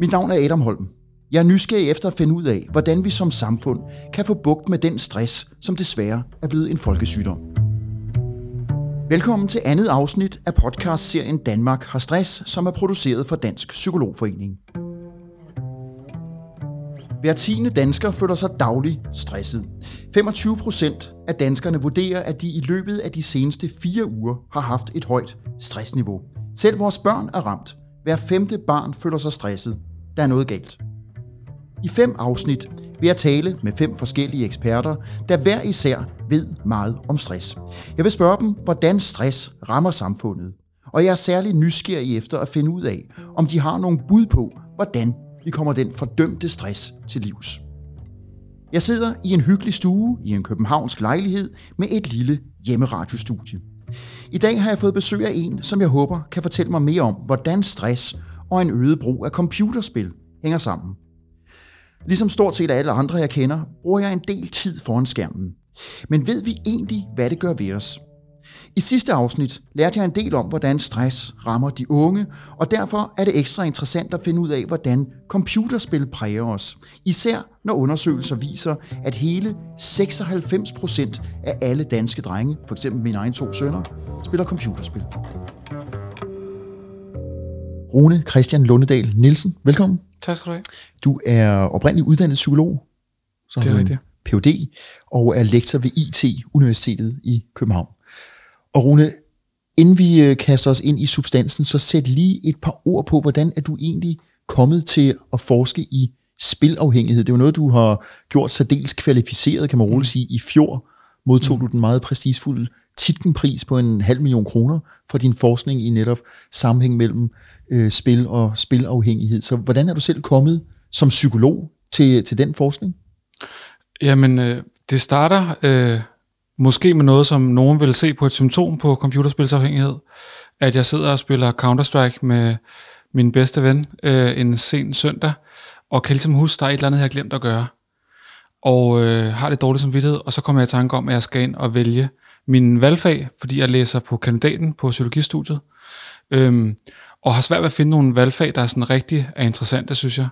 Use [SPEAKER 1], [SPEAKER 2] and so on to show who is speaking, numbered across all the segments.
[SPEAKER 1] Mit navn er Adam Holm. Jeg er nysgerrig efter at finde ud af, hvordan vi som samfund kan få bugt med den stress, som desværre er blevet en folkesygdom. Velkommen til andet afsnit af podcastserien Danmark har stress, som er produceret for Dansk Psykologforening. Hver tiende dansker føler sig dagligt stresset. 25 procent af danskerne vurderer, at de i løbet af de seneste fire uger har haft et højt stressniveau. Selv vores børn er ramt. Hver femte barn føler sig stresset. Der er noget galt. I fem afsnit vil jeg tale med fem forskellige eksperter, der hver især ved meget om stress. Jeg vil spørge dem, hvordan stress rammer samfundet. Og jeg er særlig nysgerrig efter at finde ud af, om de har nogle bud på, hvordan vi kommer den fordømte stress til livs. Jeg sidder i en hyggelig stue i en københavnsk lejlighed med et lille hjemmeradiostudie. I dag har jeg fået besøg af en, som jeg håber kan fortælle mig mere om, hvordan stress og en øget brug af computerspil hænger sammen. Ligesom stort set alle andre, jeg kender, bruger jeg en del tid foran skærmen. Men ved vi egentlig, hvad det gør ved os? I sidste afsnit lærte jeg en del om, hvordan stress rammer de unge, og derfor er det ekstra interessant at finde ud af, hvordan computerspil præger os. Især når undersøgelser viser, at hele 96% af alle danske drenge, f.eks. mine egne to sønner, spiller computerspil. Rune Christian Lundedal Nielsen, velkommen.
[SPEAKER 2] Tak skal du have.
[SPEAKER 1] Du er oprindeligt uddannet psykolog, så
[SPEAKER 2] Det er rigtigt.
[SPEAKER 1] Ph.D. og er lektor ved IT-universitetet i København. Og Rune, inden vi øh, kaster os ind i substansen, så sæt lige et par ord på, hvordan er du egentlig kommet til at forske i spilafhængighed. Det er jo noget, du har gjort særdeles kvalificeret, kan man roligt sige. I fjor modtog du den meget prestigefulde Titkenpris på en halv million kroner for din forskning i netop sammenhæng mellem øh, spil og spilafhængighed. Så hvordan er du selv kommet som psykolog til, til den forskning?
[SPEAKER 2] Jamen, øh, det starter øh, måske med noget, som nogen vil se på et symptom på computerspilsafhængighed. At jeg sidder og spiller Counter-Strike med min bedste ven øh, en sen søndag, og kan ligesom huske, der er et eller andet, jeg har glemt at gøre. Og øh, har det dårligt som vidtighed, og så kommer jeg i tanke om, at jeg skal ind og vælge min valgfag, fordi jeg læser på kandidaten på psykologistudiet. Øhm, og har svært ved at finde nogle valgfag, der er sådan rigtig er interessante, synes jeg.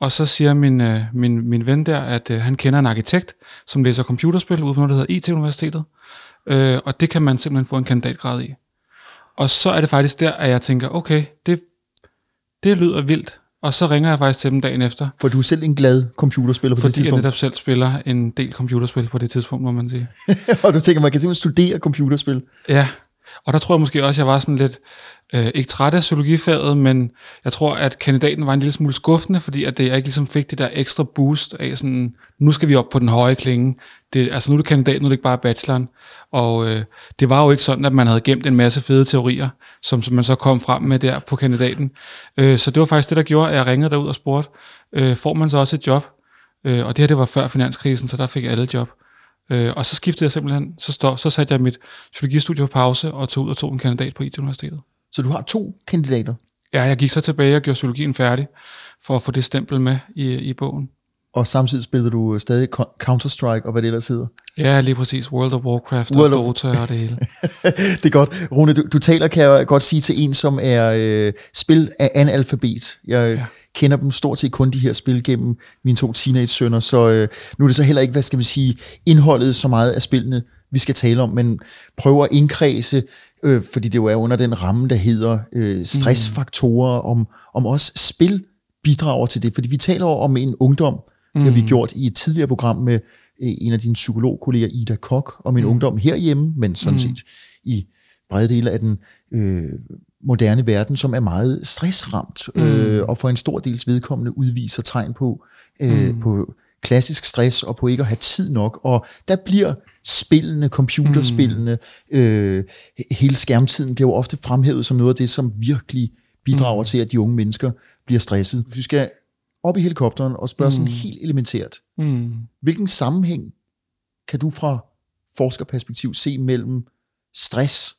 [SPEAKER 2] Og så siger min, øh, min, min ven der, at øh, han kender en arkitekt, som læser computerspil ude på noget, der hedder IT-universitetet. Øh, og det kan man simpelthen få en kandidatgrad i. Og så er det faktisk der, at jeg tænker, okay, det, det lyder vildt. Og så ringer jeg faktisk til dem dagen efter,
[SPEAKER 1] For du er selv en glad computerspiller på det
[SPEAKER 2] fordi jeg
[SPEAKER 1] tidspunkt.
[SPEAKER 2] netop selv spiller en del computerspil på det tidspunkt, må man sige.
[SPEAKER 1] og du tænker, man kan simpelthen studere computerspil.
[SPEAKER 2] Ja, og der tror jeg måske også, at jeg var sådan lidt, øh, ikke træt af psykologifaget, men jeg tror, at kandidaten var en lille smule skuffende, fordi at det, jeg ikke ligesom fik det der ekstra boost af sådan, nu skal vi op på den høje klinge. Det, altså nu er det kandidat, nu er det ikke bare bacheloren. Og øh, det var jo ikke sådan, at man havde gemt en masse fede teorier, som, som man så kom frem med der på kandidaten. Øh, så det var faktisk det, der gjorde, at jeg ringede derud og spurgte, øh, får man så også et job? Øh, og det her, det var før finanskrisen, så der fik alle job. Øh, og så skiftede jeg simpelthen, så, stod, så satte jeg mit psykologistudie på pause og tog ud og tog en kandidat på IT-universitetet.
[SPEAKER 1] Så du har to kandidater.
[SPEAKER 2] Ja, jeg gik så tilbage og gjorde psykologien færdig, for at få det stempel med i, i bogen.
[SPEAKER 1] Og samtidig spiller du stadig Co- Counter-Strike og hvad det ellers hedder.
[SPEAKER 2] Ja, lige præcis. World of Warcraft
[SPEAKER 1] World
[SPEAKER 2] og
[SPEAKER 1] of-
[SPEAKER 2] Dota og det hele.
[SPEAKER 1] det er godt. Rune, du, du taler, kan jeg godt sige, til en, som er øh, spil af analfabet. Jeg. Ja. kender dem stort set kun de her spil gennem mine to teenage-sønner, så øh, nu er det så heller ikke, hvad skal man sige, indholdet så meget af spillene, vi skal tale om, men prøver at indkredse, øh, fordi det jo er under den ramme, der hedder øh, stressfaktorer, om, om også spil bidrager til det, fordi vi taler om en ungdom, det har vi gjort i et tidligere program med øh, en af dine psykologkolleger, Ida Kok, om en mm. ungdom herhjemme, men sådan mm. set i brede dele af den øh, moderne verden, som er meget stressramt, mm. øh, og for en stor dels vedkommende udviser tegn på, øh, mm. på klassisk stress, og på ikke at have tid nok, og der bliver spillene, computerspillene, mm. øh, hele skærmtiden bliver jo ofte fremhævet som noget af det, som virkelig bidrager mm. til, at de unge mennesker bliver stresset. Hvis vi skal op i helikopteren og spørge mm. sådan helt elementært,
[SPEAKER 2] Mm.
[SPEAKER 1] hvilken sammenhæng kan du fra forskerperspektiv se mellem stress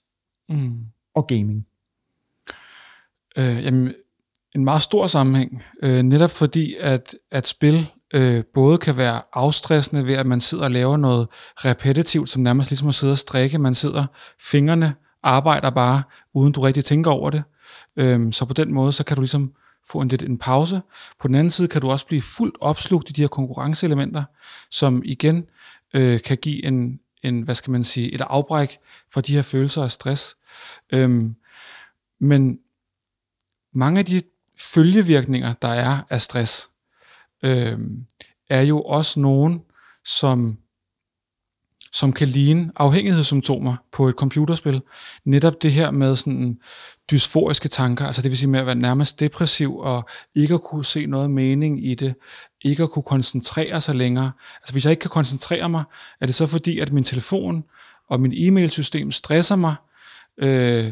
[SPEAKER 2] Mm.
[SPEAKER 1] og gaming?
[SPEAKER 2] Øh, jamen, en meget stor sammenhæng. Øh, netop fordi, at, at spil øh, både kan være afstressende ved, at man sidder og laver noget repetitivt, som nærmest ligesom at sidde og strikke. Man sidder, fingrene arbejder bare, uden du rigtig tænker over det. Øh, så på den måde, så kan du ligesom få en lidt en pause. På den anden side kan du også blive fuldt opslugt i de her konkurrenceelementer, som igen øh, kan give en, en, hvad skal man sige, et afbræk for de her følelser af stress. Øhm, men mange af de følgevirkninger, der er af stress, øh, er jo også nogen, som som kan ligne afhængighedssymptomer på et computerspil. Netop det her med sådan dysforiske tanker, altså det vil sige med at være nærmest depressiv og ikke at kunne se noget mening i det, ikke at kunne koncentrere sig længere. Altså hvis jeg ikke kan koncentrere mig, er det så fordi, at min telefon og min e-mailsystem stresser mig, øh,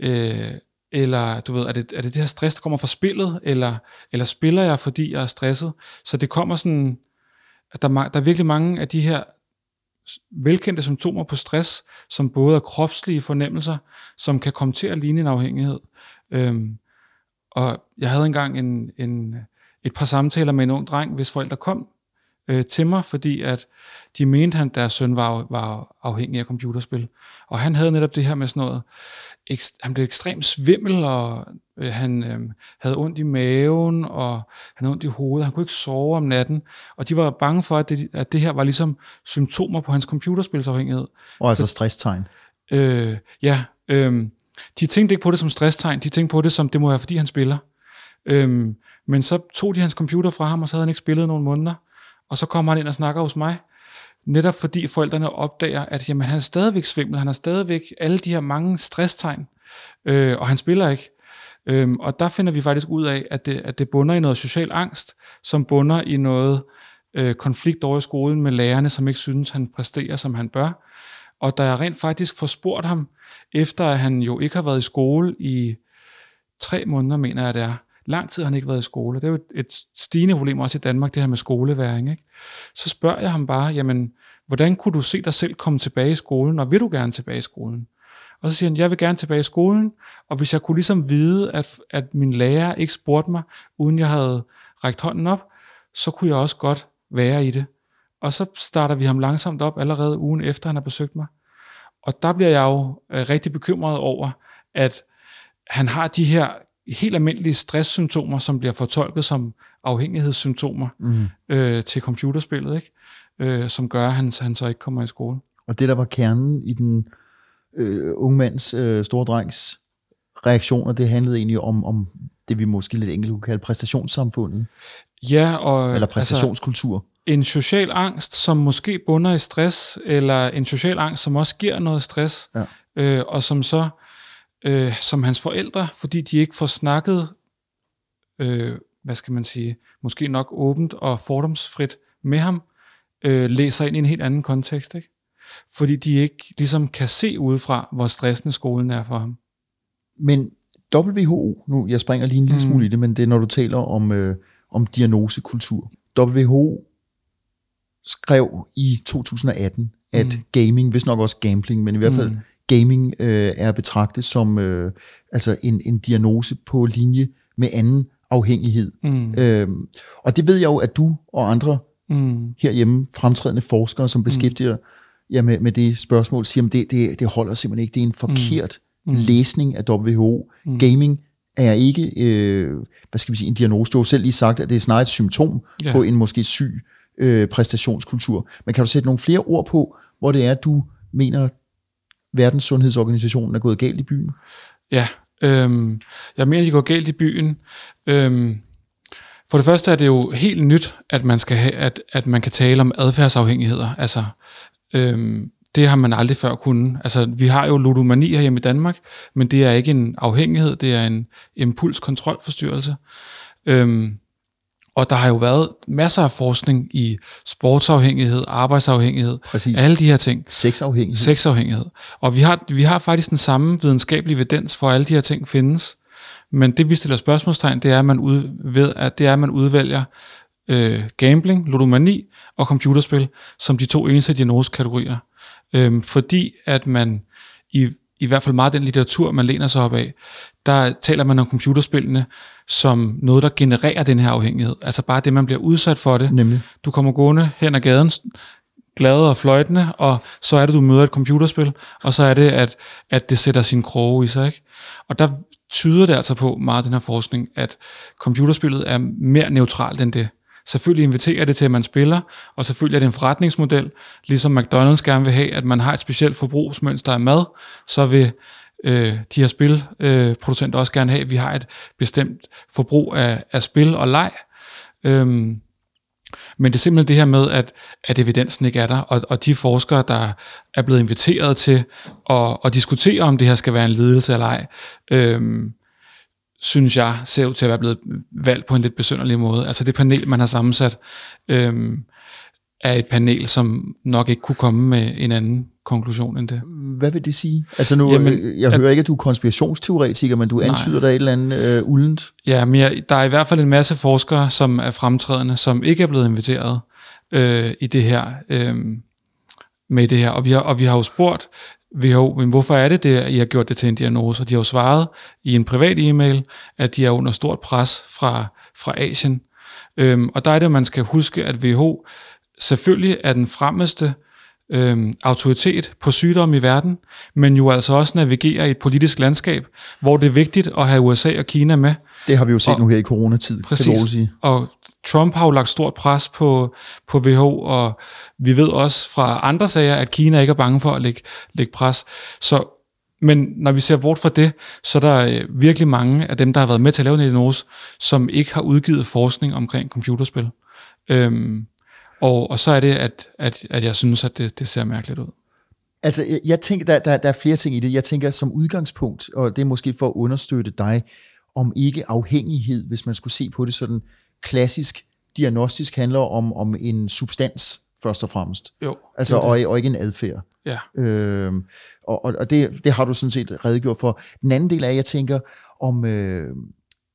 [SPEAKER 2] øh, eller du ved, er det, er det det her stress, der kommer fra spillet, eller, eller spiller jeg, fordi jeg er stresset? Så det kommer sådan, at der, der er virkelig mange af de her velkendte symptomer på stress, som både er kropslige fornemmelser, som kan komme til at ligne en afhængighed. Øhm, og jeg havde engang en, en, et par samtaler med en ung dreng, hvis forældre kom øh, til mig, fordi at de mente, at deres søn var, var afhængig af computerspil. Og han havde netop det her med sådan noget, ekst, han blev ekstremt svimmel, og øh, han øh, havde ondt i maven, og han havde ondt i hovedet, han kunne ikke sove om natten, og de var bange for, at det, at det her var ligesom symptomer på hans computerspilsafhængighed.
[SPEAKER 1] Og altså stresstegn.
[SPEAKER 2] Øh, ja, øh, de tænkte ikke på det som stresstegn, de tænkte på det som, det må være fordi han spiller. Øh, men så tog de hans computer fra ham, og så havde han ikke spillet nogle måneder, og så kommer han ind og snakker hos mig, netop fordi forældrene opdager, at jamen, han er stadigvæk svimmel, han har stadigvæk alle de her mange stresstegn, øh, og han spiller ikke. Øhm, og der finder vi faktisk ud af, at det, at det bunder i noget social angst, som bunder i noget øh, konflikt over i skolen med lærerne, som ikke synes, han præsterer, som han bør. Og da jeg rent faktisk får spurgt ham, efter at han jo ikke har været i skole i tre måneder, mener jeg det er, lang tid har han ikke været i skole. Det er jo et, stigende problem også i Danmark, det her med skoleværing. Ikke? Så spørger jeg ham bare, jamen, hvordan kunne du se dig selv komme tilbage i skolen, og vil du gerne tilbage i skolen? Og så siger han, jeg vil gerne tilbage i skolen, og hvis jeg kunne ligesom vide, at, at min lærer ikke spurgte mig, uden jeg havde rækket hånden op, så kunne jeg også godt være i det. Og så starter vi ham langsomt op allerede ugen efter, han har besøgt mig. Og der bliver jeg jo øh, rigtig bekymret over, at han har de her helt almindelige stresssymptomer, som bliver fortolket som afhængighedssymptomer mm. øh, til computerspillet, ikke? Øh, som gør, at han, han så ikke kommer i skole.
[SPEAKER 1] Og det, der var kernen i den øh, unge mands, øh, store drengs reaktioner, det handlede egentlig om, om det, vi måske lidt enkelt kunne kalde præstationssamfundet.
[SPEAKER 2] Ja, og...
[SPEAKER 1] Eller altså, præstationskultur. Altså,
[SPEAKER 2] en social angst, som måske bunder i stress, eller en social angst, som også giver noget stress, ja. øh, og som så øh, som hans forældre, fordi de ikke får snakket, øh, hvad skal man sige, måske nok åbent og fordomsfrit med ham, øh, læser ind i en helt anden kontekst, ikke? Fordi de ikke ligesom kan se udefra, hvor stressende skolen er for ham.
[SPEAKER 1] Men WHO, nu jeg springer lige en lille mm. smule i det, men det er når du taler om, øh, om diagnosekultur. WHO skrev i 2018, at mm. gaming, hvis nok også gambling, men i hvert fald mm gaming øh, er betragtet som øh, altså en, en diagnose på linje med anden afhængighed. Mm. Øhm, og det ved jeg jo, at du og andre mm. herhjemme, fremtrædende forskere, som beskæftiger mm. jer med, med det spørgsmål, siger, at det, det, det holder simpelthen ikke. Det er en forkert mm. mm. læsning af WHO. Mm. Gaming er ikke, øh, hvad skal vi sige, en diagnose. Du har selv lige sagt, at det er snarere et symptom ja. på en måske syg øh, præstationskultur. Men kan du sætte nogle flere ord på, hvor det er, du mener, Verdenssundhedsorganisationen er gået galt i byen?
[SPEAKER 2] Ja, øhm, jeg mener, de går galt i byen. Øhm, for det første er det jo helt nyt, at man, skal have, at, at man kan tale om adfærdsafhængigheder. Altså, øhm, det har man aldrig før kunnet. Altså, vi har jo ludomani her hjemme i Danmark, men det er ikke en afhængighed, det er en impulskontrolforstyrrelse. Øhm, og der har jo været masser af forskning i sportsafhængighed, arbejdsafhængighed, Præcis. alle de her ting.
[SPEAKER 1] Sexafhængighed.
[SPEAKER 2] Sexafhængighed. Og vi har, vi har faktisk den samme videnskabelige evidens for, at alle de her ting findes. Men det vi stiller spørgsmålstegn, det er, at man, ud, ved, at det er, at man udvælger øh, gambling, ludomani og computerspil som de to eneste diagnosekategorier. Øhm, fordi at man i i hvert fald meget den litteratur, man læner sig op af, der taler man om computerspillene som noget, der genererer den her afhængighed. Altså bare det, man bliver udsat for det.
[SPEAKER 1] Nemlig.
[SPEAKER 2] Du kommer gående hen ad gaden, glad og fløjtende, og så er det, du møder et computerspil, og så er det, at, at det sætter sin kroge i sig. Ikke? Og der, tyder det altså på meget den her forskning, at computerspillet er mere neutralt end det. Selvfølgelig inviterer det til, at man spiller, og selvfølgelig er det en forretningsmodel, ligesom McDonald's gerne vil have, at man har et specielt forbrugsmønster af mad, så vil øh, de her spilproducenter øh, også gerne have, at vi har et bestemt forbrug af, af spil og leg. Øhm, men det er simpelthen det her med, at, at evidensen ikke er der, og, og de forskere, der er blevet inviteret til at, at diskutere, om det her skal være en lidelse eller ej, øhm, synes jeg, ser ud til at være blevet valgt på en lidt besynderlig måde. Altså det panel, man har sammensat, øhm, er et panel, som nok ikke kunne komme med en anden konklusion end det.
[SPEAKER 1] Hvad vil det sige? Altså nu, Jamen, øh, jeg at, hører ikke, at du er konspirationsteoretiker, men du nej. antyder der et eller andet øh, uldent.
[SPEAKER 2] Ja, men jeg, der er i hvert fald en masse forskere, som er fremtrædende, som ikke er blevet inviteret øh, i det her, øh, med det her. Og vi har, og vi har jo spurgt WHO, men hvorfor er det det, I har gjort det til en diagnose? Og de har jo svaret i en privat e-mail, at de er under stort pres fra, fra Asien. Øhm, og der er det, at man skal huske, at WHO selvfølgelig er den fremmeste øh, autoritet på sygdomme i verden, men jo altså også navigerer i et politisk landskab, hvor det er vigtigt at have USA og Kina med.
[SPEAKER 1] Det har vi jo set og, nu her i coronatid,
[SPEAKER 2] præcis, du sige. Og Trump har jo lagt stort pres på, på WHO, og vi ved også fra andre sager, at Kina ikke er bange for at lægge, lægge pres. Så, men når vi ser bort fra det, så er der øh, virkelig mange af dem, der har været med til at lave en diagnose, som ikke har udgivet forskning omkring computerspil. Øhm, og, og så er det, at, at, at jeg synes, at det, det ser mærkeligt ud.
[SPEAKER 1] Altså, jeg tænker, der, der, der er flere ting i det. Jeg tænker som udgangspunkt, og det er måske for at understøtte dig, om ikke afhængighed, hvis man skulle se på det sådan klassisk diagnostisk, handler om, om en substans, først og fremmest.
[SPEAKER 2] Jo.
[SPEAKER 1] Altså, og, og ikke en adfærd.
[SPEAKER 2] Ja.
[SPEAKER 1] Øhm, og og det, det har du sådan set redegjort for. Den anden del af, jeg tænker om, øh,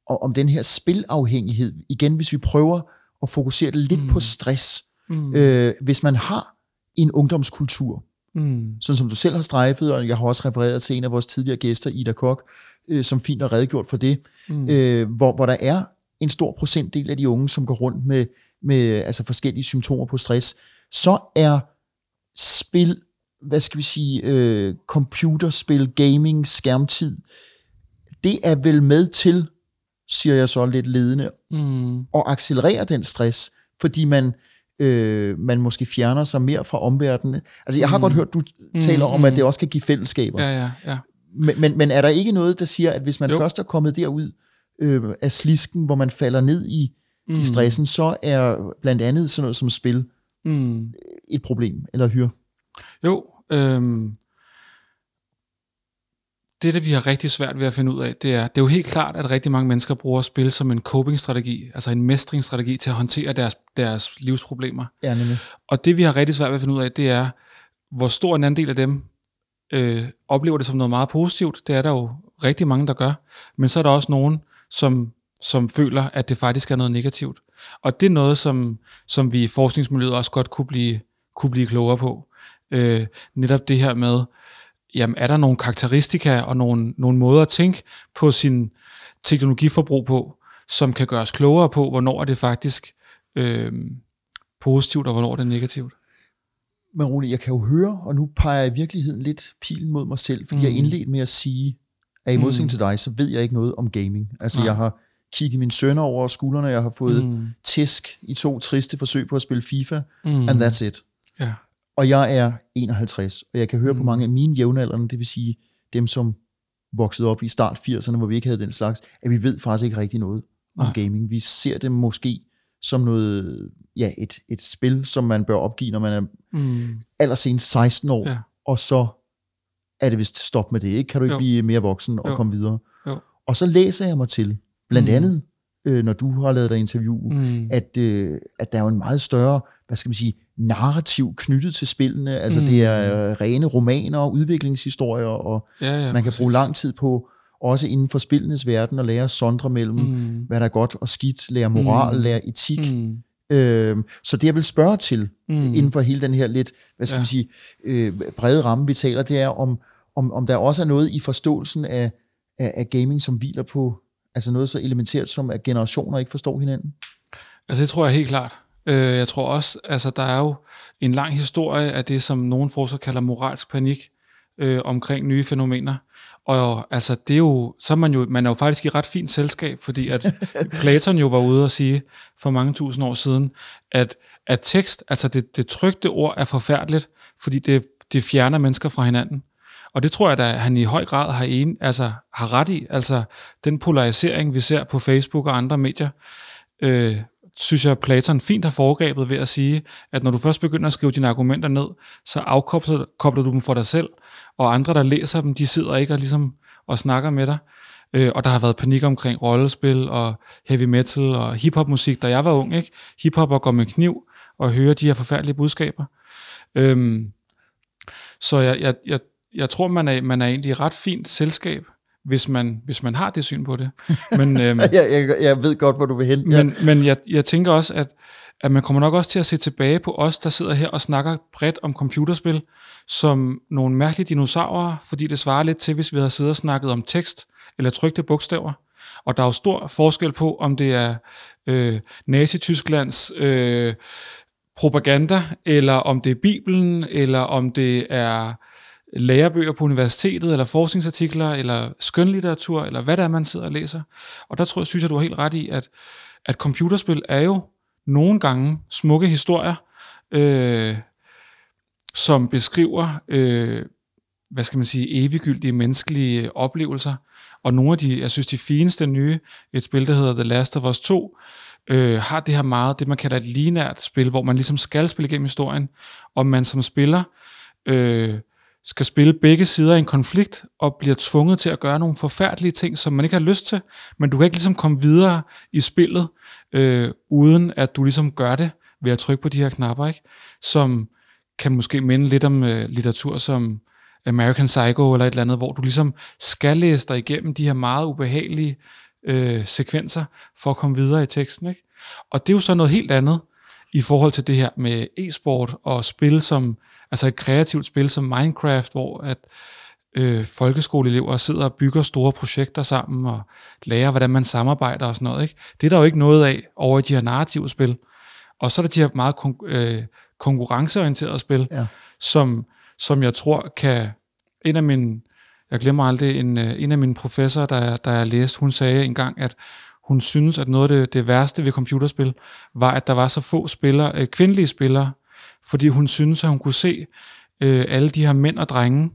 [SPEAKER 1] om den her spilafhængighed. Igen, hvis vi prøver at fokusere det lidt mm. på stress, Mm. Øh, hvis man har en ungdomskultur, mm. sådan som du selv har strejfet, og jeg har også refereret til en af vores tidligere gæster, Ida Kok, øh, som fint har redegjort for det, mm. øh, hvor, hvor der er en stor procentdel af de unge, som går rundt med, med altså forskellige symptomer på stress, så er spil, hvad skal vi sige, øh, computerspil, gaming, skærmtid, det er vel med til, siger jeg så lidt ledende, mm. at accelerere den stress, fordi man øh, man måske fjerner sig mere fra omverdenen. Altså jeg har mm. godt hørt, du taler mm, om, at det også kan give fællesskaber.
[SPEAKER 2] Ja, ja, ja.
[SPEAKER 1] Men, men, men er der ikke noget, der siger, at hvis man jo. først er kommet derud øh, af slisken, hvor man falder ned i, mm. i stressen, så er blandt andet sådan noget som spil mm. et problem, eller hyre?
[SPEAKER 2] Jo, øh, det, det vi har rigtig svært ved at finde ud af, det er, det er jo helt klart, at rigtig mange mennesker bruger spil som en coping-strategi, altså en mestringsstrategi til at håndtere deres, deres livsproblemer.
[SPEAKER 1] Ja, nemlig.
[SPEAKER 2] Og det, vi har rigtig svært ved at finde ud af, det er, hvor stor en anden del af dem øh, oplever det som noget meget positivt. Det er der jo rigtig mange, der gør. Men så er der også nogen, som, som føler, at det faktisk er noget negativt. Og det er noget, som, som vi i forskningsmiljøet også godt kunne blive, kunne blive klogere på. Øh, netop det her med, jamen er der nogle karakteristika og nogle, nogle måder at tænke på sin teknologiforbrug på, som kan gøre os klogere på, hvornår er det faktisk øh, positivt, og hvornår er det negativt.
[SPEAKER 1] Men Rune, jeg kan jo høre, og nu peger jeg i virkeligheden lidt pilen mod mig selv, fordi mm. jeg indledte med at sige, at i modsætning mm. til dig, så ved jeg ikke noget om gaming. Altså Nej. jeg har kigget mine sønner over skuldrene, jeg har fået mm. tisk i to triste forsøg på at spille FIFA, mm. and that's it.
[SPEAKER 2] Ja.
[SPEAKER 1] Og jeg er 51, og jeg kan høre mm. på mange af mine jævnaldrende, det vil sige dem, som voksede op i start 80'erne, hvor vi ikke havde den slags, at vi ved faktisk ikke rigtig noget om Nej. gaming. Vi ser det måske som noget, ja, et, et spil, som man bør opgive, når man er mm. allersenest 16 år, ja. og så er det vist stop med det, ikke? Kan du ikke jo. blive mere voksen og jo. komme videre?
[SPEAKER 2] Jo.
[SPEAKER 1] Og så læser jeg mig til, blandt mm. andet, øh, når du har lavet dig interview, mm. at, øh, at der er jo en meget større, hvad skal man sige, narrativ knyttet til spillene. Altså mm. det er øh, rene romaner og udviklingshistorier, og ja, ja, man kan bruge lang tid på, også inden for spillenes verden, at lære at sondre mellem, mm. hvad der er godt og skidt, lære moral, mm. lære etik. Mm. Øhm, så det jeg vil spørge til, mm. inden for hele den her lidt, hvad skal ja. man sige, øh, brede ramme, vi taler, det er, om, om, om der også er noget i forståelsen af, af, af gaming, som hviler på altså noget så elementært som, at generationer ikke forstår hinanden?
[SPEAKER 2] Altså det tror jeg helt klart. Øh, jeg tror også, altså der er jo en lang historie af det, som nogle forskere kalder moralsk panik øh, omkring nye fænomener. Og altså, det er jo, så er man jo, man er jo faktisk i ret fint selskab, fordi at Platon jo var ude og sige for mange tusind år siden, at, at tekst, altså det, det trygte ord er forfærdeligt, fordi det, det fjerner mennesker fra hinanden. Og det tror jeg, at han i høj grad har, en, altså, har ret i. Altså den polarisering, vi ser på Facebook og andre medier, øh, synes jeg, Platon fint har foregrebet ved at sige, at når du først begynder at skrive dine argumenter ned, så afkobler du dem for dig selv, og andre, der læser dem, de sidder ikke og, ligesom, og snakker med dig. Øh, og der har været panik omkring rollespil og heavy metal og hiphop-musik, da jeg var ung. Ikke? Hiphopper går med kniv og hører de her forfærdelige budskaber. Øhm, så jeg, jeg, jeg, jeg tror, man er, man er egentlig i ret fint selskab, hvis man, hvis man har det syn på det.
[SPEAKER 1] Men, øhm, jeg, jeg, jeg ved godt, hvor du vil hen.
[SPEAKER 2] Men, ja. men jeg, jeg tænker også, at, at man kommer nok også til at se tilbage på os, der sidder her og snakker bredt om computerspil, som nogle mærkelige dinosaurer, fordi det svarer lidt til, hvis vi havde siddet og snakket om tekst eller trykte bogstaver. Og der er jo stor forskel på, om det er øh, Nazi-Tysklands øh, propaganda, eller om det er Bibelen, eller om det er lærebøger på universitetet, eller forskningsartikler, eller skønlitteratur, eller hvad det er, man sidder og læser. Og der tror jeg, synes jeg, du har helt ret i, at, at computerspil er jo nogle gange smukke historier, øh, som beskriver, øh, hvad skal man sige, eviggyldige menneskelige oplevelser. Og nogle af de, jeg synes, de fineste nye, et spil, der hedder The Last of Us 2, øh, har det her meget, det man kalder et linært spil, hvor man ligesom skal spille igennem historien, og man som spiller øh, skal spille begge sider i en konflikt, og bliver tvunget til at gøre nogle forfærdelige ting, som man ikke har lyst til, men du kan ikke ligesom komme videre i spillet, øh, uden at du ligesom gør det ved at trykke på de her knapper, ikke? som kan måske minde lidt om øh, litteratur som American Psycho eller et eller andet, hvor du ligesom skal læse dig igennem de her meget ubehagelige øh, sekvenser for at komme videre i teksten. Ikke? Og det er jo så noget helt andet i forhold til det her med e-sport og spil som, altså et kreativt spil som Minecraft, hvor at øh, folkeskoleelever sidder og bygger store projekter sammen og lærer, hvordan man samarbejder og sådan noget. Ikke? Det er der jo ikke noget af over i de her narrative spil. Og så er der de her meget kon- øh, konkurrenceorienterede spil, ja. som, som jeg tror kan... En af mine jeg glemmer aldrig, en, øh, en af mine professorer, der, der jeg læste, hun sagde engang, at hun synes, at noget af det, det værste ved computerspil, var, at der var så få spillere, øh, kvindelige spillere, fordi hun synes, at hun kunne se øh, alle de her mænd og drenge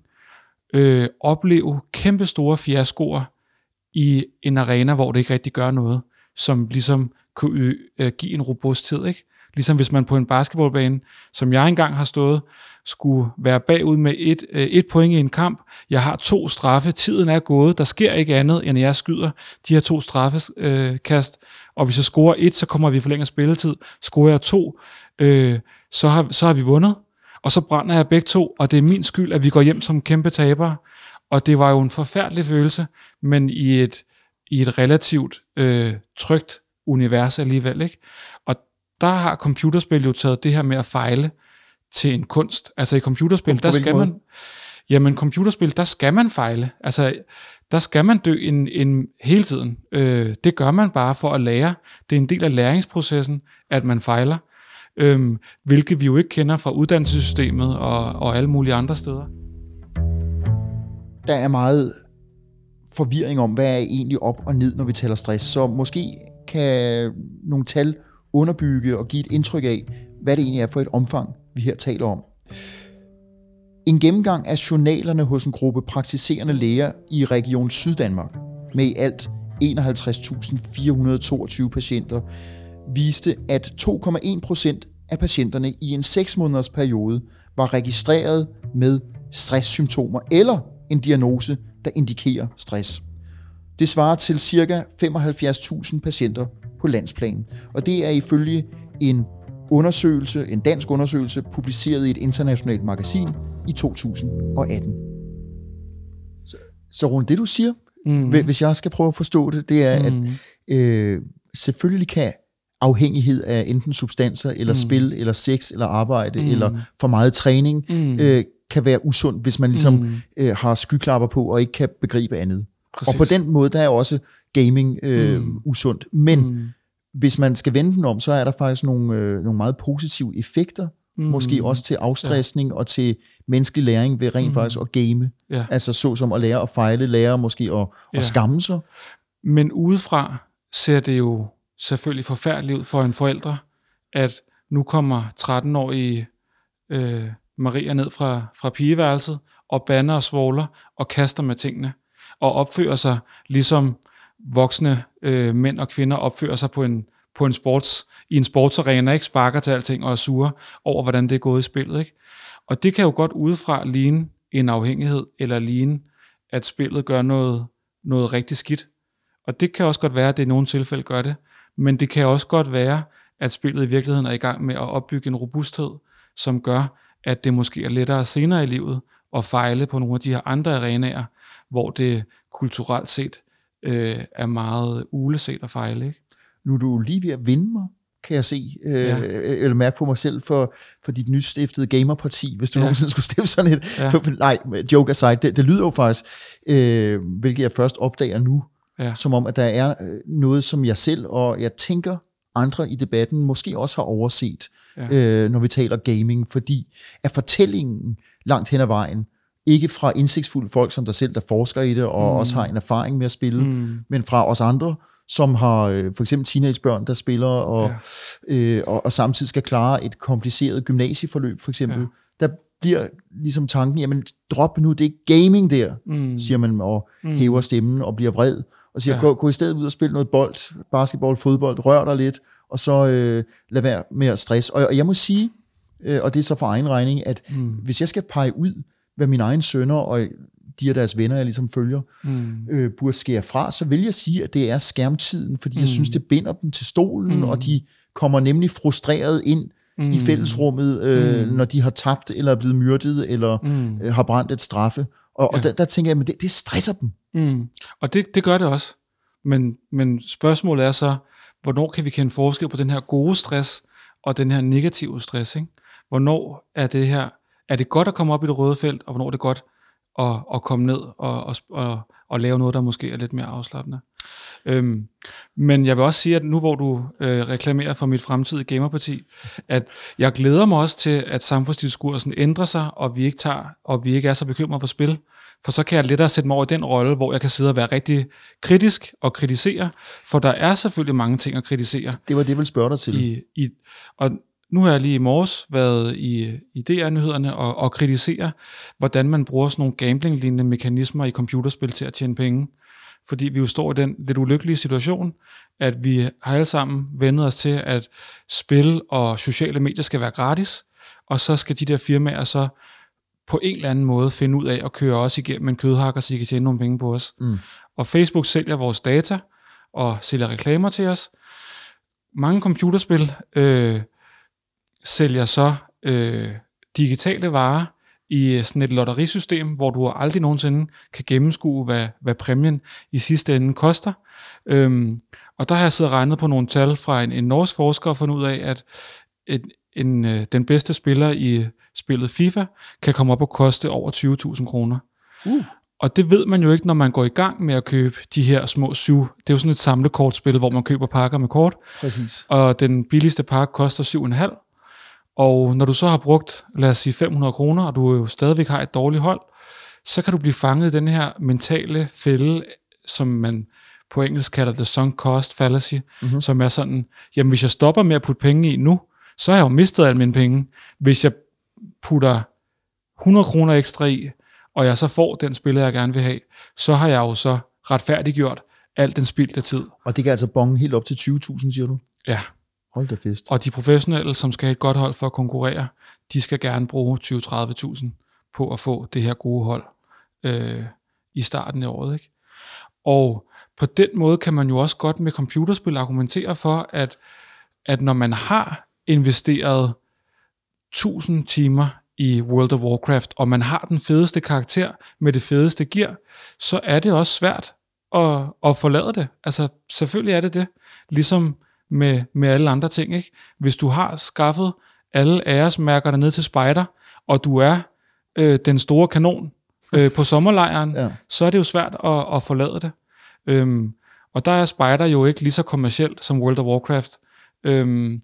[SPEAKER 2] øh, opleve kæmpe store fiaskoer i en arena, hvor det ikke rigtig gør noget, som ligesom kunne øh, give en robusthed. Ikke? Ligesom hvis man på en basketballbane, som jeg engang har stået, skulle være bagud med et, øh, et point i en kamp. Jeg har to straffe, tiden er gået, der sker ikke andet, end jeg skyder de her to straffekast, øh, og hvis jeg scorer et, så kommer vi for længere spilletid. Scorer jeg to, øh, så, har, så har vi vundet, og så brænder jeg begge to, og det er min skyld, at vi går hjem som kæmpe tabere. Og det var jo en forfærdelig følelse, men i et, i et relativt øh, trygt univers alligevel. Ikke? Og der har computerspil jo taget det her med at fejle til en kunst. Altså i computerspil, der skal man... Jamen computerspil, der skal man fejle. Altså der skal man dø en, en hele tiden. Øh, det gør man bare for at lære. Det er en del af læringsprocessen, at man fejler øhm, hvilket vi jo ikke kender fra uddannelsessystemet og, og alle mulige andre steder.
[SPEAKER 1] Der er meget forvirring om, hvad er egentlig op og ned, når vi taler stress. Så måske kan nogle tal underbygge og give et indtryk af, hvad det egentlig er for et omfang, vi her taler om. En gennemgang af journalerne hos en gruppe praktiserende læger i Region Syddanmark med i alt 51.422 patienter viste, at 2,1 procent af patienterne i en 6 måneders periode var registreret med stresssymptomer eller en diagnose, der indikerer stress. Det svarer til ca. 75.000 patienter på landsplan, og det er ifølge en undersøgelse, en dansk undersøgelse, publiceret i et internationalt magasin i 2018. Så, så rundt det du siger, mm. hvis jeg skal prøve at forstå det, det er, mm. at øh, selvfølgelig kan afhængighed af enten substanser, eller mm. spil, eller sex, eller arbejde, mm. eller for meget træning, mm. øh, kan være usundt, hvis man ligesom mm. øh, har skyklapper på, og ikke kan begribe andet. Præcis. Og på den måde, der er også gaming øh, mm. usundt. Men mm hvis man skal vende den om, så er der faktisk nogle, øh, nogle meget positive effekter mm. måske også til afstressning ja. og til menneskelig læring ved rent mm. faktisk at game.
[SPEAKER 2] Ja.
[SPEAKER 1] Altså så som at lære at fejle, lære måske at,
[SPEAKER 2] Ja.
[SPEAKER 1] at skamme sig.
[SPEAKER 2] Men udefra ser det jo selvfølgelig forfærdeligt ud for en forældre, at nu kommer 13-årige øh, Maria ned fra, fra pigeværelset og banner og svogler og kaster med tingene og opfører sig ligesom voksne øh, mænd og kvinder opfører sig på en, på en sports, i en sportsarena, ikke sparker til alting og er sure over, hvordan det er gået i spillet. Ikke? Og det kan jo godt udefra ligne en afhængighed, eller ligne, at spillet gør noget, noget rigtig skidt. Og det kan også godt være, at det i nogle tilfælde gør det, men det kan også godt være, at spillet i virkeligheden er i gang med at opbygge en robusthed, som gør, at det måske er lettere senere i livet at fejle på nogle af de her andre arenaer, hvor det kulturelt set øh, er meget uleset at fejle. Ikke?
[SPEAKER 1] Nu er du lige ved at vinde mig, kan jeg se, øh,
[SPEAKER 2] Ja.
[SPEAKER 1] eller mærke på mig selv, for, for dit nystiftede gamerparti, hvis du ja. Nogensinde skulle stifte sådan et.
[SPEAKER 2] Ja.
[SPEAKER 1] Ja. Nej, joke aside, det, det lyder jo faktisk, øh, hvilket jeg først opdager nu,
[SPEAKER 2] Ja.
[SPEAKER 1] som om, at der er øh, noget, som jeg selv, og jeg tænker andre i debatten, måske også har overset,
[SPEAKER 2] Ja.
[SPEAKER 1] øh, når vi taler gaming, fordi at fortællingen langt hen ad vejen, ikke fra indsigtsfulde folk som dig selv, der forsker i det, og mm. også har en erfaring med at spille,
[SPEAKER 2] Mm.
[SPEAKER 1] men fra os andre, som har øh, for eksempel teenagebørn, der spiller, og,
[SPEAKER 2] Ja.
[SPEAKER 1] øh, og, og samtidig skal klare et kompliceret gymnasieforløb, for eksempel. Ja. Der bliver ligesom tanken, jamen drop nu, det er gaming der,
[SPEAKER 2] Mm.
[SPEAKER 1] siger man, og mm. hæver stemmen og bliver vred, og siger,
[SPEAKER 2] Ja.
[SPEAKER 1] gå, gå i stedet ud og spille noget bold, basketball, fodbold, rør dig lidt, og så øh, lad være med at stresse. Og, og jeg må sige, øh, og det er så for egen regning, at
[SPEAKER 2] Mm.
[SPEAKER 1] hvis jeg skal pege ud, hvad mine egne sønner og de af deres venner, jeg ligesom følger,
[SPEAKER 2] Mm.
[SPEAKER 1] øh, burde skære fra, så vil jeg sige, at det er skærmtiden, fordi mm. jeg synes, det binder dem til stolen,
[SPEAKER 2] Mm.
[SPEAKER 1] mm. og de kommer nemlig frustreret ind mm. i fællesrummet, øh,
[SPEAKER 2] Mm.
[SPEAKER 1] når de har tabt, eller er blevet myrdet, eller
[SPEAKER 2] Mm.
[SPEAKER 1] øh, har brændt et straffe. Og, ja. Og der, der tænker jeg, at det, det stresser dem.
[SPEAKER 2] Mm. Og det, det gør det også. Men, men spørgsmålet er så, hvornår kan vi kende forskel på den her gode stress og den her negative stress? Ikke? Hvornår er det her, er det godt at komme op i det røde felt, og hvornår er det godt at, at komme ned og, og, og, og lave noget, der måske er lidt mere afslappende? Øhm, men jeg vil også sige, at nu hvor du øh, reklamerer for mit fremtidige gamerparti, at jeg glæder mig også til, at samfundsdiskursen ændrer sig, og vi ikke tager, og vi ikke er så bekymrede for spil. For så kan jeg lettere sætte mig over i den rolle, hvor jeg kan sidde og være rigtig kritisk og kritisere, for der er selvfølgelig mange ting at kritisere.
[SPEAKER 1] Det var det, jeg ville spørge dig til.
[SPEAKER 2] I, i, og nu har jeg lige i morges været i, i DR-nyhederne og, og kritisere, hvordan man bruger sådan nogle gambling-lignende mekanismer i computerspil til at tjene penge. Fordi vi jo står i den lidt ulykkelige situation, at vi har alle sammen vendet os til, at spil og sociale medier skal være gratis, og så skal de der firmaer så på en eller anden måde finde ud af at køre os igennem en kødhakker, så de kan tjene nogle penge på os.
[SPEAKER 1] Mm.
[SPEAKER 2] Og Facebook sælger vores data og sælger reklamer til os. Mange computerspil øh, sælger så øh, digitale varer i sådan et lotterisystem, hvor du aldrig nogensinde kan gennemskue, hvad, hvad præmien i sidste ende koster. Øhm, og der har jeg siddet og regnet på nogle tal fra en, en norsk forsker og fundet ud af, at et, en, øh, den bedste spiller i spillet FIFA kan komme op og koste over 20.000 kroner.
[SPEAKER 1] Uh.
[SPEAKER 2] Og det ved man jo ikke, når man går i gang med at købe de her små syv. Det er jo sådan et samlekortspil, hvor man køber pakker med kort,
[SPEAKER 1] Præcis.
[SPEAKER 2] og den billigste pakke koster 7,5. Og når du så har brugt, lad os sige 500 kroner, og du jo stadigvæk har et dårligt hold, så kan du blive fanget i den her mentale fælde, som man på engelsk kalder the sunk cost fallacy, mm-hmm. som er sådan, jamen hvis jeg stopper med at putte penge i nu, så har jeg jo mistet alle mine penge. Hvis jeg putter 100 kroner ekstra i, og jeg så får den spiller, jeg gerne vil have, så har jeg jo så retfærdiggjort alt den spildte tid.
[SPEAKER 1] Og det kan altså bonge helt op til 20.000, siger du?
[SPEAKER 2] Ja,
[SPEAKER 1] Hold da fest.
[SPEAKER 2] og de professionelle, som skal have et godt hold for at konkurrere, de skal gerne bruge 20-30.000 på at få det her gode hold øh, i starten af året. Ikke? Og på den måde kan man jo også godt med computerspil argumentere for, at, at når man har investeret 1000 timer i World of Warcraft, og man har den fedeste karakter med det fedeste gear, så er det også svært at, at forlade det. Altså, selvfølgelig er det det. Ligesom med, med alle andre ting. Ikke? Hvis du har skaffet alle æresmærkerne ned til spider, og du er øh, den store kanon øh, på sommerlejren,
[SPEAKER 1] Ja.
[SPEAKER 2] så er det jo svært at, at forlade det. Øhm, og der er Spider jo ikke lige så kommercielt som World of Warcraft. Øhm,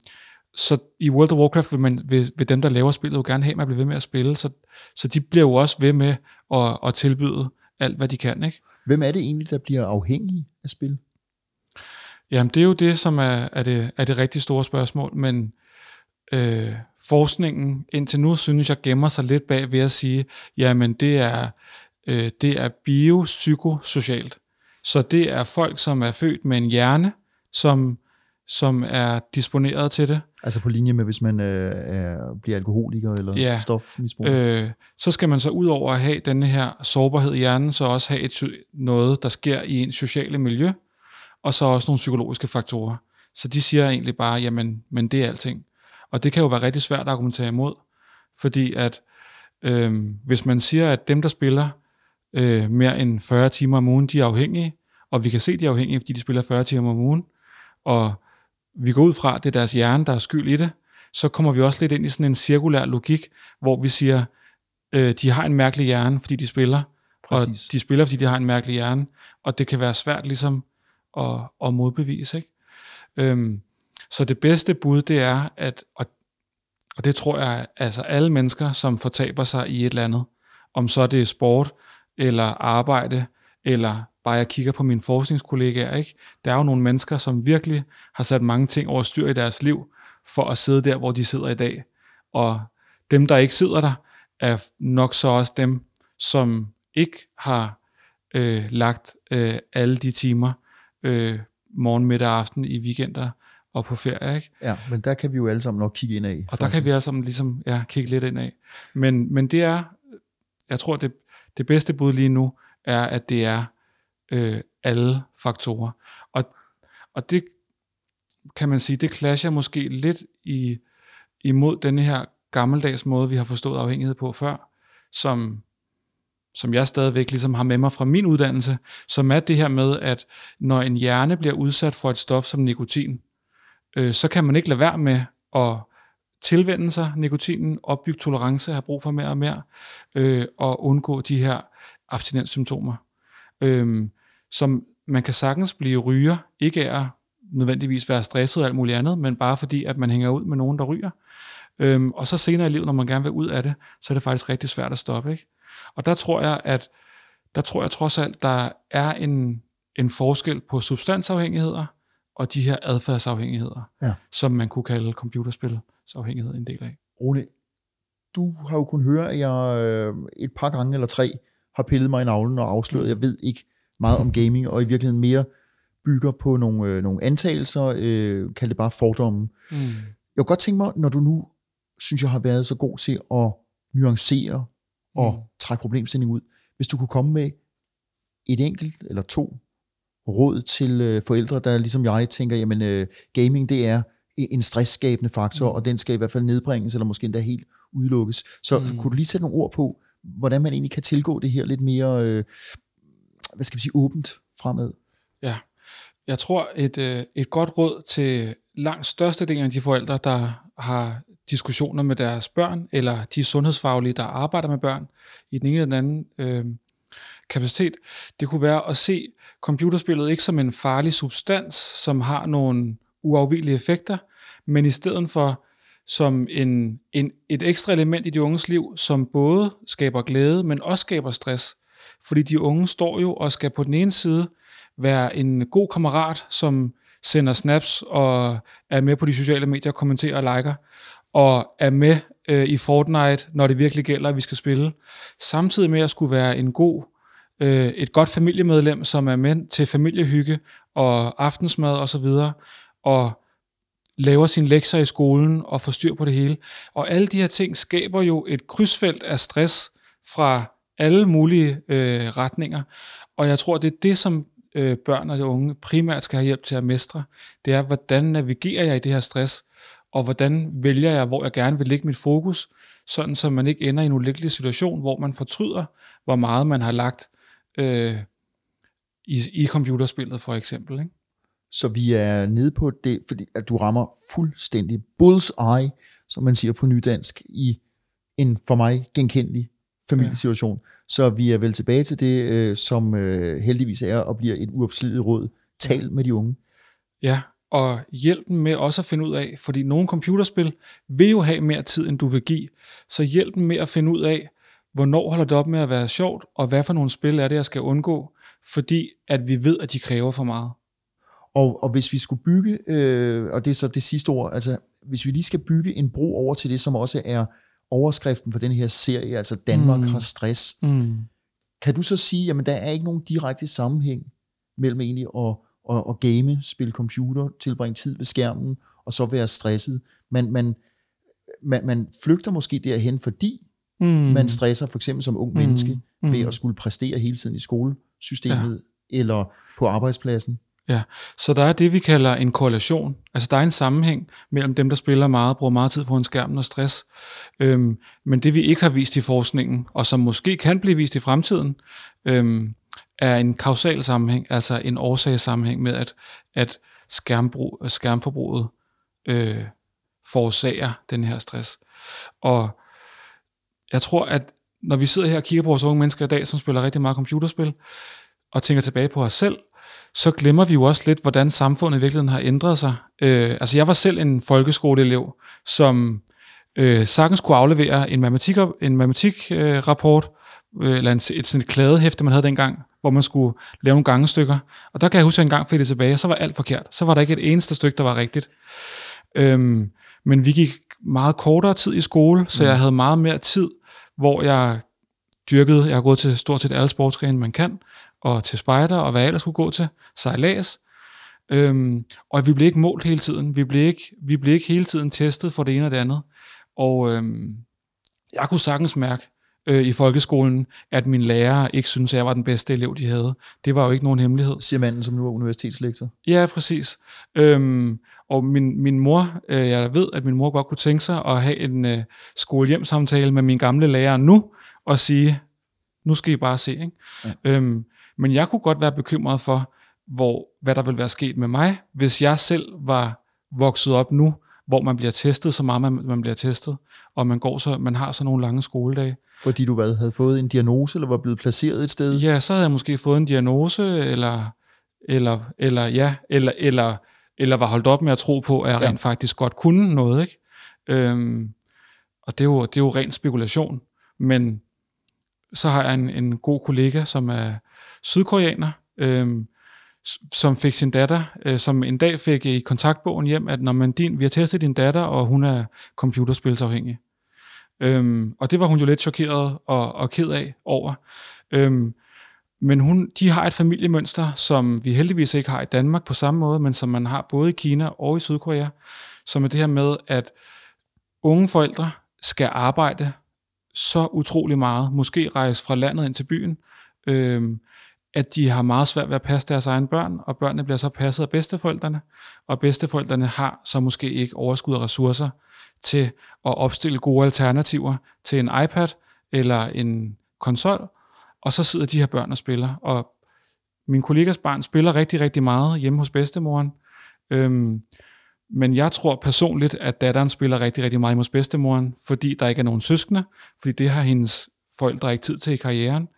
[SPEAKER 2] så i World of Warcraft vil, man, vil, vil dem, der laver spillet, jo gerne have, at man bliver ved med at spille, så, så de bliver jo også ved med at, at tilbyde alt, hvad de kan. Ikke?
[SPEAKER 1] Hvem er det egentlig, der bliver afhængig af spil?
[SPEAKER 2] Jamen, det er jo det, som er, er, det, er det rigtig store spørgsmål, men øh, forskningen indtil nu, synes jeg, gemmer sig lidt bag ved at sige, jamen, det er, øh, det er biopsykosocialt. Så det er folk, som er født med en hjerne, som, som er disponeret til det.
[SPEAKER 1] Altså på linje med, hvis man øh, er, bliver alkoholiker eller ja. stofmisbruger?
[SPEAKER 2] Øh, så skal man så ud over at have denne her sårbarhed i hjernen, så også have et, noget, der sker i ens sociale miljø, og så også nogle psykologiske faktorer. Så de siger egentlig bare, jamen, men det er alting. Og det kan jo være rigtig svært at argumentere imod, fordi at øh, hvis man siger, at dem, der spiller øh, mere end 40 timer om ugen, de er afhængige, og vi kan se, de er afhængige, fordi de spiller 40 timer om ugen, og vi går ud fra, at det er deres hjerne, der er skyld i det, så kommer vi også lidt ind i sådan en cirkulær logik, hvor vi siger, øh, de har en mærkelig hjerne, fordi de spiller, Præcis. og de spiller, fordi de har en mærkelig hjerne, og det kan være svært ligesom at, at modbevise. Ikke? Øhm, så det bedste bud, det er, at, og, og det tror jeg, altså alle mennesker, som fortaber sig i et eller andet, om så det er sport, eller arbejde, eller bare jeg kigger på mine forskningskollegaer, ikke? der er jo nogle mennesker, som virkelig har sat mange ting over styr i deres liv, for at sidde der, hvor de sidder i dag. Og dem, der ikke sidder der, er nok så også dem, som ikke har øh, lagt øh, alle de timer, øh, morgen, middag og aften i weekender og på ferie. Ikke?
[SPEAKER 1] Ja, men der kan vi jo alle sammen nok kigge ind af.
[SPEAKER 2] Og der kan vi alle sammen ligesom, ja, kigge lidt ind af. Men, men det er, jeg tror, det, det bedste bud lige nu, er, at det er øh, alle faktorer. Og, og det kan man sige, det clasher måske lidt i, imod denne her gammeldags måde, vi har forstået afhængighed på før, som, som jeg stadigvæk ligesom har med mig fra min uddannelse, som er det her med, at når en hjerne bliver udsat for et stof som nikotin, øh, så kan man ikke lade være med at tilvende sig nikotinen, opbygge tolerance, have brug for mere og mere, øh, og undgå de her abstinenssymptomer. Øh, som man kan sagtens blive ryger, ikke er nødvendigvis være stresset og alt muligt andet, men bare fordi, at man hænger ud med nogen, der ryger. Øhm, og så senere i livet, når man gerne vil ud af det, så er det faktisk rigtig svært at stoppe. Ikke? Og der tror jeg, at der tror jeg trods alt, der er en, en forskel på substansafhængigheder og de her adfærdsafhængigheder, ja. som man kunne kalde computerspilsafhængighed en del af.
[SPEAKER 1] Ole, du har jo kunnet høre, at jeg øh, et par gange eller tre har pillet mig i navlen og afsløret, jeg ved ikke meget om gaming, og i virkeligheden mere bygger på nogle, øh, nogle antagelser, øh, kald det bare fordomme. Mm. Jeg kunne godt tænke mig, når du nu synes, jeg har været så god til at nuancere og mm. trække problemstilling ud, hvis du kunne komme med et enkelt eller to råd til øh, forældre, der ligesom jeg tænker, jamen øh, gaming det er en stressskabende faktor, mm. og den skal i hvert fald nedbringes, eller måske endda helt udelukkes. Så mm. kunne du lige sætte nogle ord på, hvordan man egentlig kan tilgå det her lidt mere, øh, hvad skal vi sige, åbent fremad?
[SPEAKER 2] Ja, jeg tror et, øh, et godt råd til langt størstedelen af de forældre, der har diskussioner med deres børn, eller de sundhedsfaglige, der arbejder med børn i den ene eller den anden øh, kapacitet, det kunne være at se computerspillet ikke som en farlig substans, som har nogle uafvigelige effekter, men i stedet for som en, en, et ekstra element i de unges liv, som både skaber glæde, men også skaber stress. Fordi de unge står jo og skal på den ene side være en god kammerat, som sender snaps og er med på de sociale medier, kommenterer og liker, og er med øh, i Fortnite, når det virkelig gælder, at vi skal spille. Samtidig med at skulle være en god, øh, et godt familiemedlem, som er med til familiehygge og aftensmad osv., og, så videre, og laver sine lektier i skolen og får styr på det hele. Og alle de her ting skaber jo et krydsfelt af stress fra alle mulige øh, retninger. Og jeg tror, det er det, som øh, børn og de unge primært skal have hjælp til at mestre. Det er, hvordan navigerer jeg i det her stress, og hvordan vælger jeg, hvor jeg gerne vil lægge mit fokus, sådan så man ikke ender i en ulykkelig situation, hvor man fortryder, hvor meget man har lagt øh, i, i computerspillet for eksempel. Ikke?
[SPEAKER 1] Så vi er nede på det, fordi at du rammer fuldstændig bullseye, som man siger på nydansk, i en for mig genkendelig familiesituation. Ja. Så vi er vel tilbage til det, øh, som øh, heldigvis er og bliver et uopslideligt råd. Tal med de unge.
[SPEAKER 2] Ja, og hjælp dem med også at finde ud af, fordi nogle computerspil vil jo have mere tid, end du vil give, så hjælp dem med at finde ud af, hvornår holder det op med at være sjovt, og hvad for nogle spil er det, jeg skal undgå, fordi at vi ved, at de kræver for meget.
[SPEAKER 1] Og, og hvis vi skulle bygge, øh, og det er så det sidste ord, altså hvis vi lige skal bygge en bro over til det, som også er overskriften for den her serie, altså Danmark mm. har stress, mm. kan du så sige, at der er ikke nogen direkte sammenhæng mellem egentlig at, at, at game, spille computer, tilbringe tid ved skærmen, og så være stresset. Man, man, man, man flygter måske derhen, fordi mm. man stresser for eksempel som ung mm. menneske mm. ved at skulle præstere hele tiden i skolesystemet ja. eller på arbejdspladsen.
[SPEAKER 2] Ja, så der er det, vi kalder en korrelation. Altså der er en sammenhæng mellem dem, der spiller meget, bruger meget tid på en skærm og stress. Øhm, men det, vi ikke har vist i forskningen, og som måske kan blive vist i fremtiden, øhm, er en kausal sammenhæng, altså en årsagssammenhæng med, at, at skærmbrug, skærmforbruget øh, forårsager den her stress. Og jeg tror, at når vi sidder her og kigger på vores unge mennesker i dag, som spiller rigtig meget computerspil, og tænker tilbage på os selv, så glemmer vi jo også lidt, hvordan samfundet i virkeligheden har ændret sig. Øh, altså jeg var selv en folkeskoleelev, som øh, sagtens kunne aflevere en matematik, en matematikrapport, øh, øh, eller en, et sådan et kladehæfte, man havde dengang, hvor man skulle lave nogle gangestykker. Og der kan jeg huske, at jeg engang fik det tilbage, og så var alt forkert. Så var der ikke et eneste stykke, der var rigtigt. Øhm, men vi gik meget kortere tid i skole, så mm. jeg havde meget mere tid, hvor jeg dyrkede, jeg har gået til stort set alle sportsgrene, man kan, og til spejder, og hvad jeg ellers skulle gå til, sejlads. Øhm, og vi blev ikke målt hele tiden. Vi blev ikke, vi blev ikke hele tiden testet for det ene og det andet. Og øhm, jeg kunne sagtens mærke øh, i folkeskolen, at min lærer ikke syntes, at jeg var den bedste elev, de havde. Det var jo ikke nogen hemmelighed.
[SPEAKER 1] Siger manden, som nu er universitetslektor.
[SPEAKER 2] Ja, præcis. Øhm, og min, min mor, øh, jeg ved, at min mor godt kunne tænke sig at have en øh, skolehjemsamtale med min gamle lærer nu, og sige, nu skal I bare se. Ikke? Ja. Øhm, men jeg kunne godt være bekymret for, hvor, hvad der ville være sket med mig, hvis jeg selv var vokset op nu, hvor man bliver testet så meget, man, man bliver testet, og man, går så, man har så nogle lange skoledage.
[SPEAKER 1] Fordi du hvad, havde fået en diagnose, eller var blevet placeret et sted?
[SPEAKER 2] Ja, så havde jeg måske fået en diagnose, eller, eller, eller, ja, eller, eller, eller var holdt op med at tro på, at jeg ja. rent faktisk godt kunne noget. Ikke? Øhm, og det er, jo, det er jo ren spekulation. Men så har jeg en, en god kollega, som er sydkoreaner, øhm, som fik sin datter, øh, som en dag fik i kontaktbogen hjem, at når man din, vi har testet din datter, og hun er computerspilsafhængig. Øhm, og det var hun jo lidt chokeret og, og ked af over. Øhm, men hun, de har et familiemønster, som vi heldigvis ikke har i Danmark på samme måde, men som man har både i Kina og i Sydkorea, som er det her med, at unge forældre skal arbejde så utrolig meget, måske rejse fra landet ind til byen, øhm, at de har meget svært ved at passe deres egne børn, og børnene bliver så passet af bedsteforældrene, og bedsteforældrene har så måske ikke overskud af ressourcer til at opstille gode alternativer til en iPad eller en konsol, og så sidder de her børn og spiller. Og min kollegas barn spiller rigtig, rigtig meget hjemme hos bedstemoren. Øhm, men jeg tror personligt, at datteren spiller rigtig, rigtig meget hos bedstemoren, fordi der ikke er nogen søskende, fordi det har hendes forældre ikke tid til i karrieren,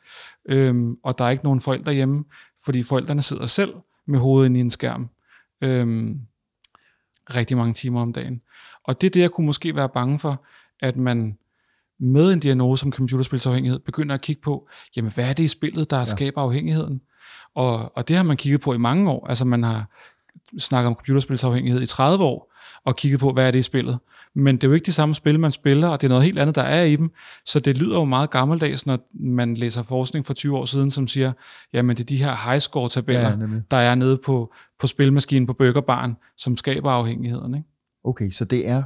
[SPEAKER 2] øhm, og der er ikke nogen forældre hjemme, fordi forældrene sidder selv med hovedet ind i en skærm øhm, rigtig mange timer om dagen. Og det er det, jeg kunne måske være bange for, at man med en diagnose som computerspilsafhængighed begynder at kigge på, jamen hvad er det i spillet, der ja. skaber afhængigheden? Og, og det har man kigget på i mange år. Altså man har snakket om computerspilsafhængighed i 30 år, og kigget på, hvad er det i spillet. Men det er jo ikke de samme spil, man spiller, og det er noget helt andet, der er i dem. Så det lyder jo meget gammeldags, når man læser forskning for 20 år siden, som siger, jamen det er de her high score tabeller, ja, der er nede på, på spilmaskinen på burgerbaren, som skaber afhængigheden. Ikke?
[SPEAKER 1] Okay, så det er,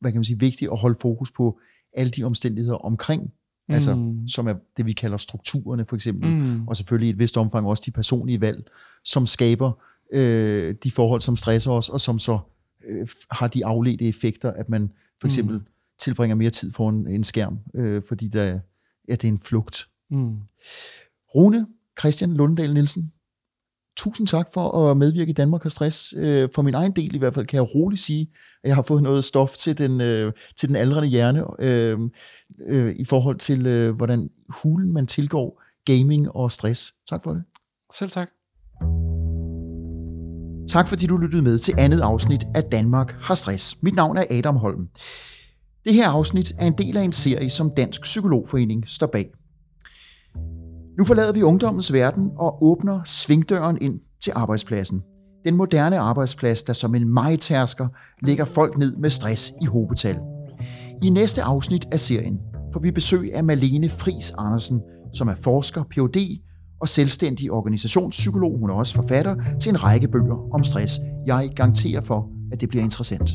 [SPEAKER 1] hvad kan man sige, vigtigt at holde fokus på alle de omstændigheder omkring altså mm. som er det, vi kalder strukturerne for eksempel, mm. og selvfølgelig i et vist omfang også de personlige valg, som skaber øh, de forhold, som stresser os, og som så øh, har de afledte effekter, at man for eksempel mm. tilbringer mere tid foran en skærm, øh, fordi der, ja, det er en flugt. Mm. Rune Christian Lunddal Nielsen, tusind tak for at medvirke i Danmark har stress. Øh, for min egen del i hvert fald kan jeg roligt sige, at jeg har fået noget stof til den, øh, til den aldrende hjerne øh, øh, i forhold til, øh, hvordan hulen man tilgår gaming og stress. Tak for det.
[SPEAKER 2] Selv tak.
[SPEAKER 1] Tak fordi du lyttede med til andet afsnit af Danmark har stress. Mit navn er Adam Holm. Det her afsnit er en del af en serie, som Dansk Psykologforening står bag. Nu forlader vi ungdommens verden og åbner svingdøren ind til arbejdspladsen. Den moderne arbejdsplads, der som en majtærsker lægger folk ned med stress i hobetal. I næste afsnit af serien får vi besøg af Malene Fris Andersen, som er forsker, Ph.D og selvstændig organisationspsykolog. Hun er også forfatter til en række bøger om stress. Jeg garanterer for, at det bliver interessant.